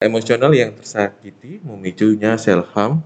Emosional yang tersakiti memicunya self harm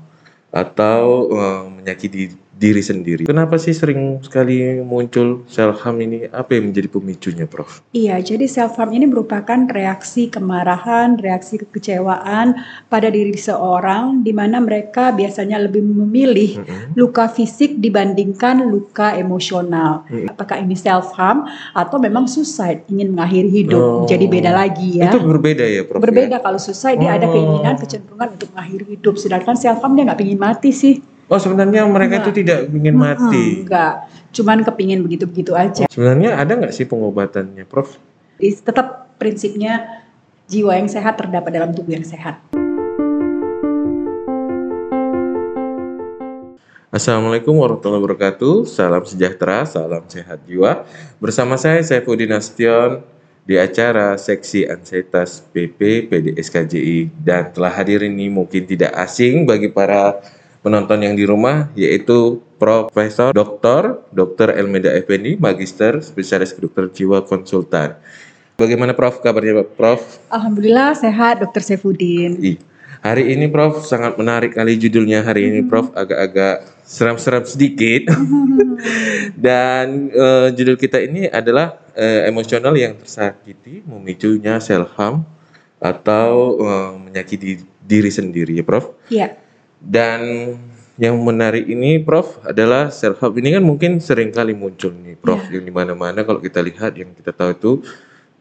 atau uh, menyakiti diri sendiri. Kenapa sih sering sekali muncul self harm ini? Apa yang menjadi pemicunya, Prof? Iya, jadi self harm ini merupakan reaksi kemarahan, reaksi kekecewaan pada diri seorang di mana mereka biasanya lebih memilih mm -hmm. luka fisik dibandingkan luka emosional. Mm -hmm. Apakah ini self harm atau memang suicide, ingin mengakhiri hidup? Oh, jadi beda lagi ya. Itu berbeda ya, Prof. Berbeda ya? kalau suicide oh. dia ada oh. keinginan kecenderungan untuk mengakhiri hidup, sedangkan self harm dia nggak ingin mati sih. Oh sebenarnya mereka itu tidak ingin mati. enggak, cuman kepingin begitu-begitu aja. Sebenarnya ada nggak sih pengobatannya, Prof? Tetap prinsipnya jiwa yang sehat terdapat dalam tubuh yang sehat. Assalamualaikum warahmatullahi wabarakatuh. Salam sejahtera, salam sehat jiwa. Bersama saya Saifuddin Astion di acara Seksi Ansietas PP PDSKJI dan telah hadir ini mungkin tidak asing bagi para penonton yang di rumah yaitu Profesor Dr. Dr. Elmeda Effendi, Magister Spesialis Kedokteran Jiwa Konsultan. Bagaimana Prof kabarnya Prof? Alhamdulillah sehat Dr. Sefudin. Hari ini Prof sangat menarik kali judulnya hari ini Prof agak-agak seram-seram sedikit. Dan uh, judul kita ini adalah uh, emosional yang tersakiti memicunya self harm atau uh, menyakiti diri sendiri ya Prof? Iya. Dan yang menarik ini Prof adalah self help ini kan mungkin sering kali muncul nih Prof yeah. yang di mana-mana kalau kita lihat yang kita tahu itu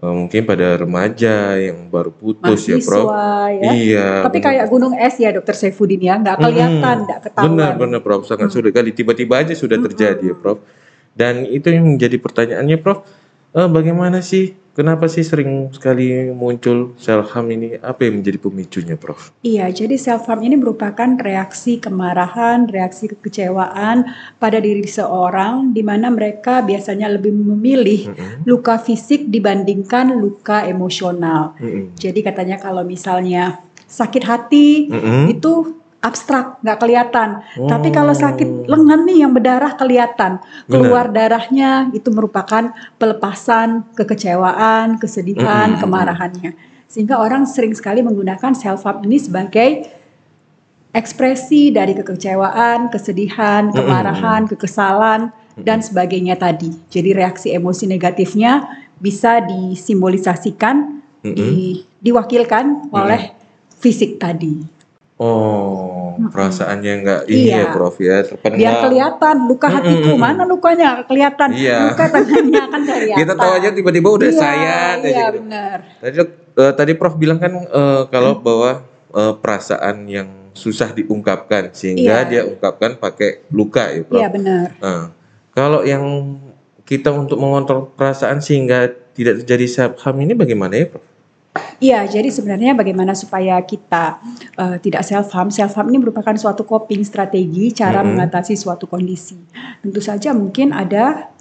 uh, mungkin pada remaja yang baru putus ya, Mahasiswa, ya Prof. Ya. Iya. Tapi bener. kayak gunung es ya Dokter Saifuddin ya, nggak kelihatan, nggak hmm, ketahuan. Benar benar Prof, sangat hmm. sulit kali tiba-tiba aja sudah terjadi hmm. ya Prof. Dan itu yang menjadi pertanyaannya Prof, uh, bagaimana sih Kenapa sih sering sekali muncul self harm ini? Apa yang menjadi pemicunya, Prof? Iya, jadi self harm ini merupakan reaksi kemarahan, reaksi kekecewaan pada diri seorang di mana mereka biasanya lebih memilih mm -hmm. luka fisik dibandingkan luka emosional. Mm -hmm. Jadi katanya kalau misalnya sakit hati mm -hmm. itu abstrak, nggak kelihatan. Oh. Tapi kalau sakit lengan nih yang berdarah kelihatan. Keluar Benar. darahnya itu merupakan pelepasan kekecewaan, kesedihan, mm -hmm. kemarahannya. Sehingga orang sering sekali menggunakan self harm ini sebagai ekspresi dari kekecewaan, kesedihan, kemarahan, mm -hmm. kekesalan dan sebagainya tadi. Jadi reaksi emosi negatifnya bisa disimbolisasikan, mm -hmm. di, diwakilkan oleh fisik tadi. Oh, perasaannya enggak ini ya, iya. ya Prof ya, terpendam. Biar kelihatan luka hatiku, mm -hmm. mana lukanya kelihatan. Iya. Luka tangannya kan kelihatan. Kita tahu aja tiba-tiba udah iya, sayat Iya, gitu. benar. Tadi uh, tadi Prof bilang kan uh, kalau hmm. bahwa uh, perasaan yang susah diungkapkan sehingga iya. dia ungkapkan pakai luka ya Prof. Iya, benar. Uh, kalau yang kita untuk mengontrol perasaan sehingga tidak terjadi self harm ini bagaimana ya Prof? Iya, jadi sebenarnya bagaimana supaya kita uh, tidak self harm. Self harm ini merupakan suatu coping strategi cara mm -hmm. mengatasi suatu kondisi. Tentu saja mungkin ada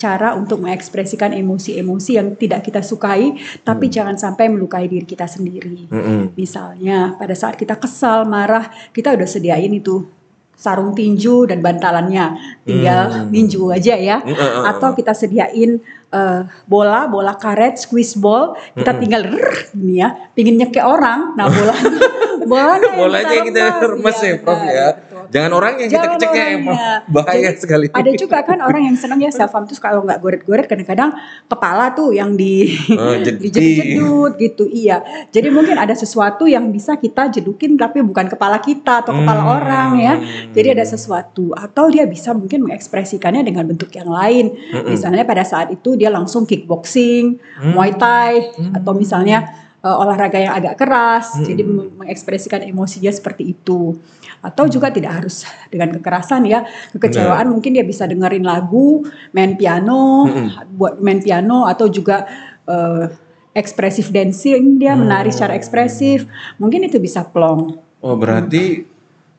cara untuk mengekspresikan emosi-emosi yang tidak kita sukai, tapi mm. jangan sampai melukai diri kita sendiri. Mm -hmm. Misalnya pada saat kita kesal, marah, kita udah sediain itu sarung tinju dan bantalannya, tinggal mm. ninju aja ya. Mm -hmm. Atau kita sediain uh, bola, bola karet, squeeze ball, kita mm-hmm. tinggal rrr, ini ya, pingin nyekek orang, nah bola bolanya bolanya yang kita remes ya, Prof ya. Betul. Jangan orang yang Jangan kita cekek emang bahaya Jadi, sekali. Ada juga kan orang yang senang ya self harm tuh kalau nggak goret-goret kadang-kadang kepala tuh yang di oh, dijedut gitu. Iya. Jadi mungkin ada sesuatu yang bisa kita jedukin tapi bukan kepala kita atau kepala hmm. orang ya. Jadi ada sesuatu atau dia bisa mungkin mengekspresikannya dengan bentuk yang lain. Hmm. Misalnya pada saat itu dia langsung kickboxing, hmm. muay thai hmm. atau misalnya uh, olahraga yang agak keras, hmm. jadi mengekspresikan emosinya seperti itu. Atau juga tidak harus dengan kekerasan ya, kekecewaan Benar. mungkin dia bisa dengerin lagu, main piano, hmm. buat main piano atau juga uh, ekspresif dancing dia hmm. menari secara ekspresif, mungkin itu bisa plong. Oh berarti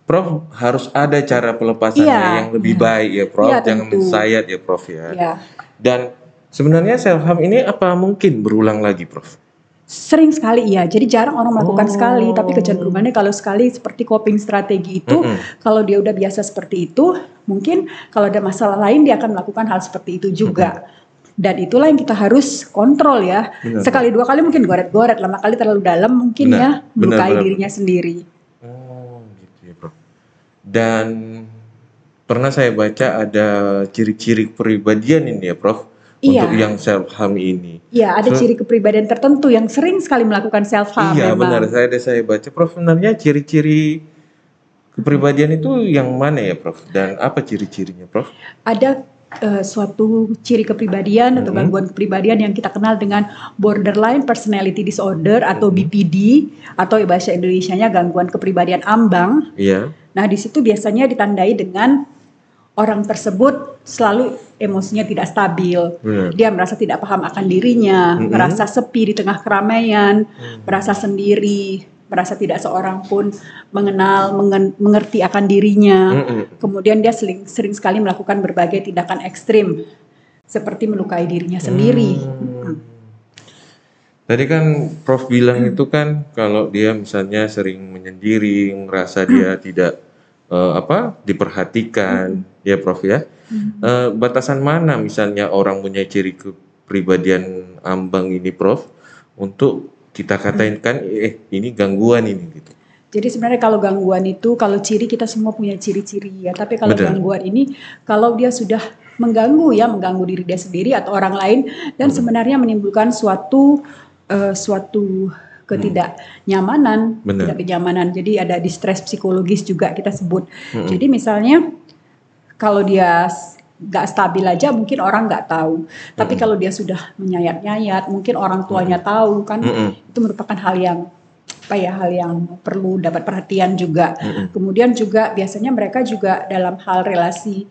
Prof harus ada cara pelepasannya iya, yang lebih iya. baik ya Prof, iya, jangan mensayat ya Prof ya. Iya. Dan sebenarnya self harm ini apa mungkin berulang lagi Prof? Sering sekali iya, jadi jarang orang melakukan oh. sekali, tapi kecenderungannya kalau sekali seperti coping strategi itu, mm -hmm. kalau dia udah biasa seperti itu, mungkin kalau ada masalah lain dia akan melakukan hal seperti itu juga. Mm -hmm. Dan itulah yang kita harus kontrol ya. Benar. Sekali dua kali mungkin goret-goret, lama kali terlalu dalam mungkin Benar. ya melukai benar. dirinya sendiri. Oh, gitu ya, Prof. Dan pernah saya baca ada ciri-ciri kepribadian ini ya, Prof. Iya. Untuk yang self harm ini. Ya, ada So- ciri kepribadian tertentu yang sering sekali melakukan self harm. iya, memang. benar. Saya ada saya baca, Prof. Sebenarnya ciri-ciri kepribadian itu yang mana ya, Prof? Dan apa ciri-cirinya, Prof? Ada eh, suatu ciri kepribadian atau gangguan kepribadian yang kita kenal dengan borderline personality disorder atau Mhm. BPD atau bahasa Indonesianya gangguan kepribadian ambang. Iya. Nah, di situ biasanya ditandai dengan orang tersebut selalu emosinya tidak stabil. Benar. Dia merasa tidak paham akan dirinya, Mhm. merasa sepi di tengah keramaian, Hmm. merasa sendiri, merasa tidak seorang pun mengenal, mengen- mengerti akan dirinya. Mm-mm. Kemudian dia sering, sering sekali melakukan berbagai tindakan ekstrim seperti melukai dirinya sendiri. Hmm. Tadi kan Prof bilang Hmm. itu kan kalau dia misalnya sering menyendiri, merasa dia Hmm. tidak eh, apa diperhatikan, ya Prof ya. Hmm. Eh, batasan mana misalnya orang punya ciri kepribadian ambang ini Prof untuk kita katain kan eh ini gangguan ini gitu. Jadi sebenarnya kalau gangguan itu, kalau ciri kita semua punya ciri-ciri ya. Tapi kalau Betul. gangguan ini, kalau dia sudah mengganggu ya, mengganggu diri dia sendiri atau orang lain, dan Hmm. sebenarnya menimbulkan suatu eh, suatu ketidaknyamanan, Benar. tidak kenyamanan. Jadi ada distress psikologis juga kita sebut. Mm-mm. Jadi misalnya kalau dia nggak stabil aja mungkin orang nggak tahu. Tapi kalau dia sudah menyayat-nyayat, mungkin orang tuanya tahu kan Mm-mm. itu merupakan hal yang apa ya hal yang perlu dapat perhatian juga. Mm-mm. Kemudian juga biasanya mereka juga dalam hal relasi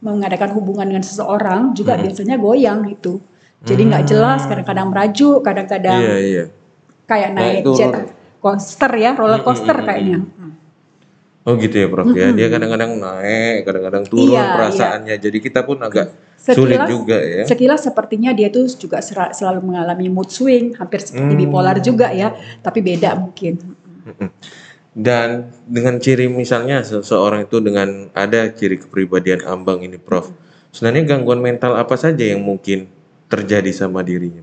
mengadakan hubungan dengan seseorang juga Mm-mm. biasanya goyang itu. Jadi nggak jelas, kadang-kadang merajuk, kadang-kadang Iya iya. Kayak Naik naik turun. jet coaster ya, roller coaster Mm-mm, kayaknya. Hmm. Oh gitu ya Prof ya. Dia kadang-kadang naik, kadang-kadang turun Iya, perasaannya. Jadi kita pun agak sulit Sekilas- juga ya. Sekilas sepertinya dia tuh juga selalu mengalami mood swing, hampir seperti Hmm. bipolar juga ya, tapi beda mungkin. Dan dengan ciri misalnya seseorang itu dengan ada ciri kepribadian ambang ini, Prof. Sebenarnya gangguan mental apa saja yang mungkin terjadi sama dirinya?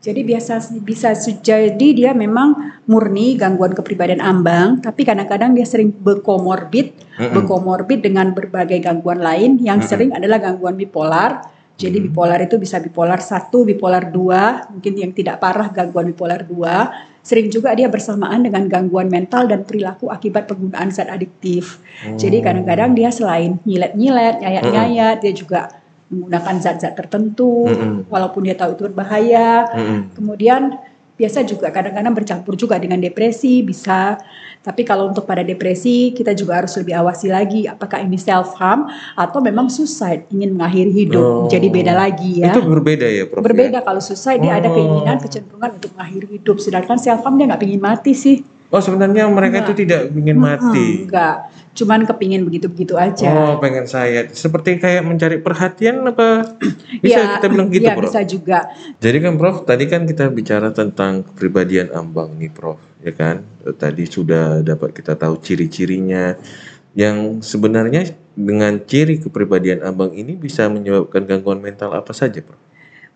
Jadi biasa bisa jadi dia memang murni gangguan kepribadian ambang, tapi kadang-kadang dia sering berkomorbid, Mm-mm. berkomorbid dengan berbagai gangguan lain yang sering adalah gangguan bipolar. Jadi bipolar itu bisa bipolar 1, bipolar 2, mungkin yang tidak parah gangguan bipolar 2. Sering juga dia bersamaan dengan gangguan mental dan perilaku akibat penggunaan zat adiktif. Jadi kadang-kadang dia selain nyilet-nyilet, nyayat-nyayat, dia juga menggunakan zat-zat tertentu, Mm-mm. walaupun dia tahu itu berbahaya. Mm-mm. Kemudian biasa juga kadang-kadang bercampur juga dengan depresi bisa. Tapi kalau untuk pada depresi kita juga harus lebih awasi lagi apakah ini self harm atau memang suicide ingin mengakhiri hidup. Oh. Jadi beda lagi ya. Itu berbeda ya, Prof? ya? Berbeda kalau suicide dia ada Oh. keinginan kecenderungan untuk mengakhiri hidup. Sedangkan self harm dia nggak ingin mati sih. Oh, sebenarnya mereka itu tidak ingin mati. Enggak. Cuman kepingin begitu-begitu aja. Oh, pengen saya seperti kayak mencari perhatian apa? Bisa Ya, kita bilang gitu, ya, Prof? bisa juga. Jadi kan Prof, tadi kan kita bicara tentang kepribadian ambang nih Prof, ya kan? Eh, Tadi sudah dapat kita tahu ciri-cirinya yang sebenarnya dengan ciri kepribadian ambang ini bisa menyebabkan gangguan mental apa saja, Prof?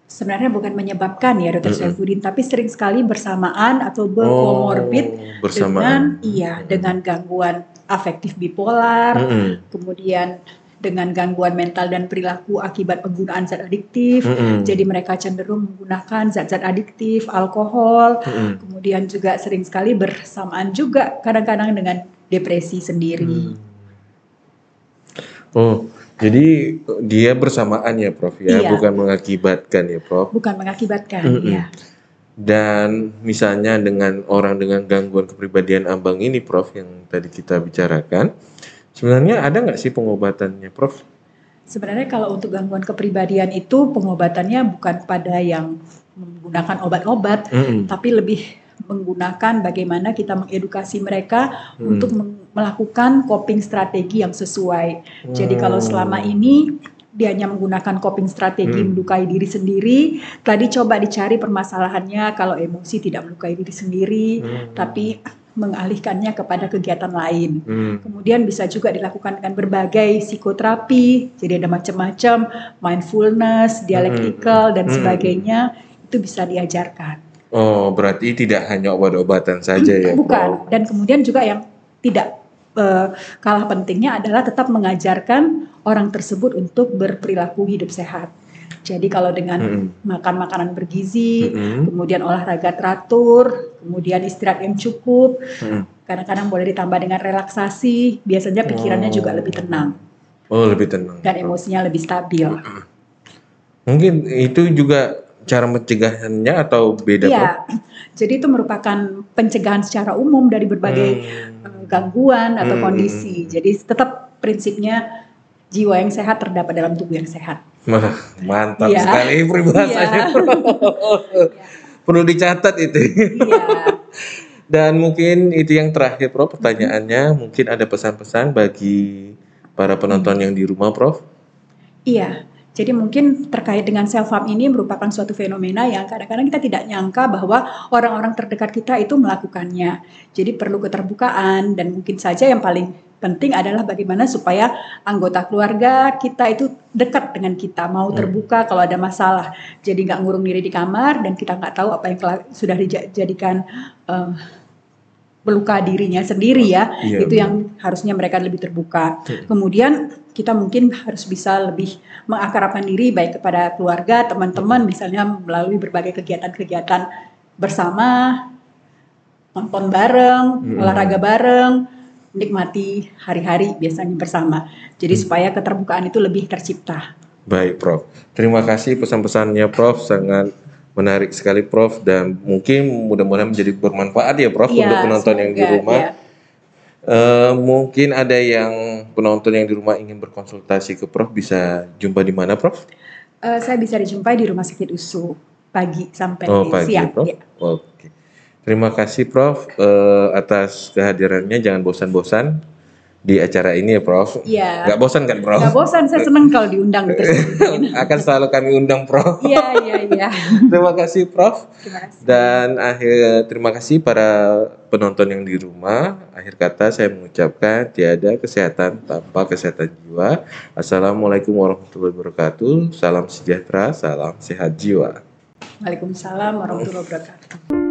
Sebenarnya bukan menyebabkan ya Dr. Saifuddin, tapi sering sekali bersamaan atau berkomorbid Oh, bersamaan. dengan iya dengan gangguan afektif bipolar, Mm-mm. kemudian dengan gangguan mental dan perilaku akibat penggunaan zat adiktif. Mm-mm. Jadi mereka cenderung menggunakan zat-zat adiktif, alkohol, Mm-mm. kemudian juga sering sekali bersamaan juga kadang-kadang dengan depresi sendiri. Oh, jadi dia bersamaan ya, Prof ya, Iya. bukan mengakibatkan ya, Prof. Bukan mengakibatkan Mm-mm. ya. Dan misalnya dengan orang dengan gangguan kepribadian ambang ini, Prof, yang tadi kita bicarakan, sebenarnya ada nggak sih pengobatannya, Prof? Sebenarnya kalau untuk gangguan kepribadian itu pengobatannya bukan pada yang menggunakan obat-obat, Mm-mm. tapi lebih menggunakan bagaimana kita mengedukasi mereka Hmm. untuk meng- melakukan coping strategi yang sesuai. Jadi kalau Hmm. selama ini dia hanya menggunakan coping strategi Hmm. melukai diri sendiri, tadi coba dicari permasalahannya kalau emosi tidak melukai diri sendiri, Hmm. tapi mengalihkannya kepada kegiatan lain. Hmm. Kemudian bisa juga dilakukan dengan berbagai psikoterapi, jadi ada macam-macam mindfulness, dialektikal dan Hmm. sebagainya itu bisa diajarkan. Oh, berarti tidak hanya obat-obatan saja ya, Prof? Bukan. Dan kemudian juga yang tidak eh, kalah pentingnya adalah tetap mengajarkan orang tersebut untuk berperilaku hidup sehat. Jadi kalau dengan Mm-mm. makan makanan bergizi, Mm-mm. kemudian olahraga teratur, kemudian istirahat yang cukup, Mm. kadang-kadang boleh ditambah dengan relaksasi, biasanya pikirannya juga Oh. lebih tenang Oh, lebih tenang. dan emosinya lebih stabil. Mungkin itu juga cara mencegahannya atau beda? Iya, jadi itu merupakan pencegahan secara umum dari berbagai Hmm. eh, gangguan atau Hmm. kondisi. Jadi tetap prinsipnya jiwa yang sehat terdapat dalam tubuh yang sehat. Wah, mantap Iya. sekali peribahasanya. Iya. Perlu dicatat itu. Iya. Dan mungkin itu yang terakhir, Prof. Pertanyaannya, mungkin ada pesan-pesan bagi para penonton yang di rumah, Prof. Iya. Jadi mungkin terkait dengan self harm ini merupakan suatu fenomena yang kadang-kadang kita tidak nyangka bahwa orang-orang terdekat kita itu melakukannya. Jadi perlu keterbukaan dan mungkin saja yang paling penting adalah bagaimana supaya anggota keluarga kita itu dekat dengan kita, mau Hmm. terbuka kalau ada masalah. Jadi nggak ngurung diri di kamar dan kita nggak tahu apa yang sudah dijadikan eh, meluka dirinya sendiri ya. Iya, itu benar. yang harusnya mereka lebih terbuka. Hmm. Kemudian kita mungkin harus bisa lebih mengakrabkan diri baik kepada keluarga, teman-teman misalnya melalui berbagai kegiatan-kegiatan bersama, nonton bareng, Hmm. olahraga bareng, nikmati hari-hari biasanya bersama. Jadi Hmm. supaya keterbukaan itu lebih tercipta. Baik, Prof. Terima kasih pesan-pesannya, Prof. Sangat menarik sekali, Prof. Dan mungkin mudah-mudahan menjadi bermanfaat ya, Prof, Iya, untuk penonton yang di semoga, rumah. ya. Eh, mungkin ada yang penonton yang di rumah ingin berkonsultasi ke Prof. Bisa jumpa di mana, Prof? Eh, saya bisa dijumpai di Rumah Sakit USU pagi sampai Oh, pagi, siang. Prof. ya. Oke. Terima kasih, Prof, eh, atas kehadirannya. Jangan bosan-bosan di acara ini ya, Prof. Iya. Nggak bosan kan, Prof? Nggak bosan, saya senang kalau diundang terus. Akan selalu kami undang, Prof. Iya, iya, iya. Terima kasih, Prof. Terima kasih. Dan akhir terima kasih para penonton yang di rumah. Akhir kata saya mengucapkan tiada kesehatan tanpa kesehatan jiwa. Assalamualaikum warahmatullahi wabarakatuh. Salam sejahtera, salam sehat jiwa. Waalaikumsalam warahmatullahi wabarakatuh.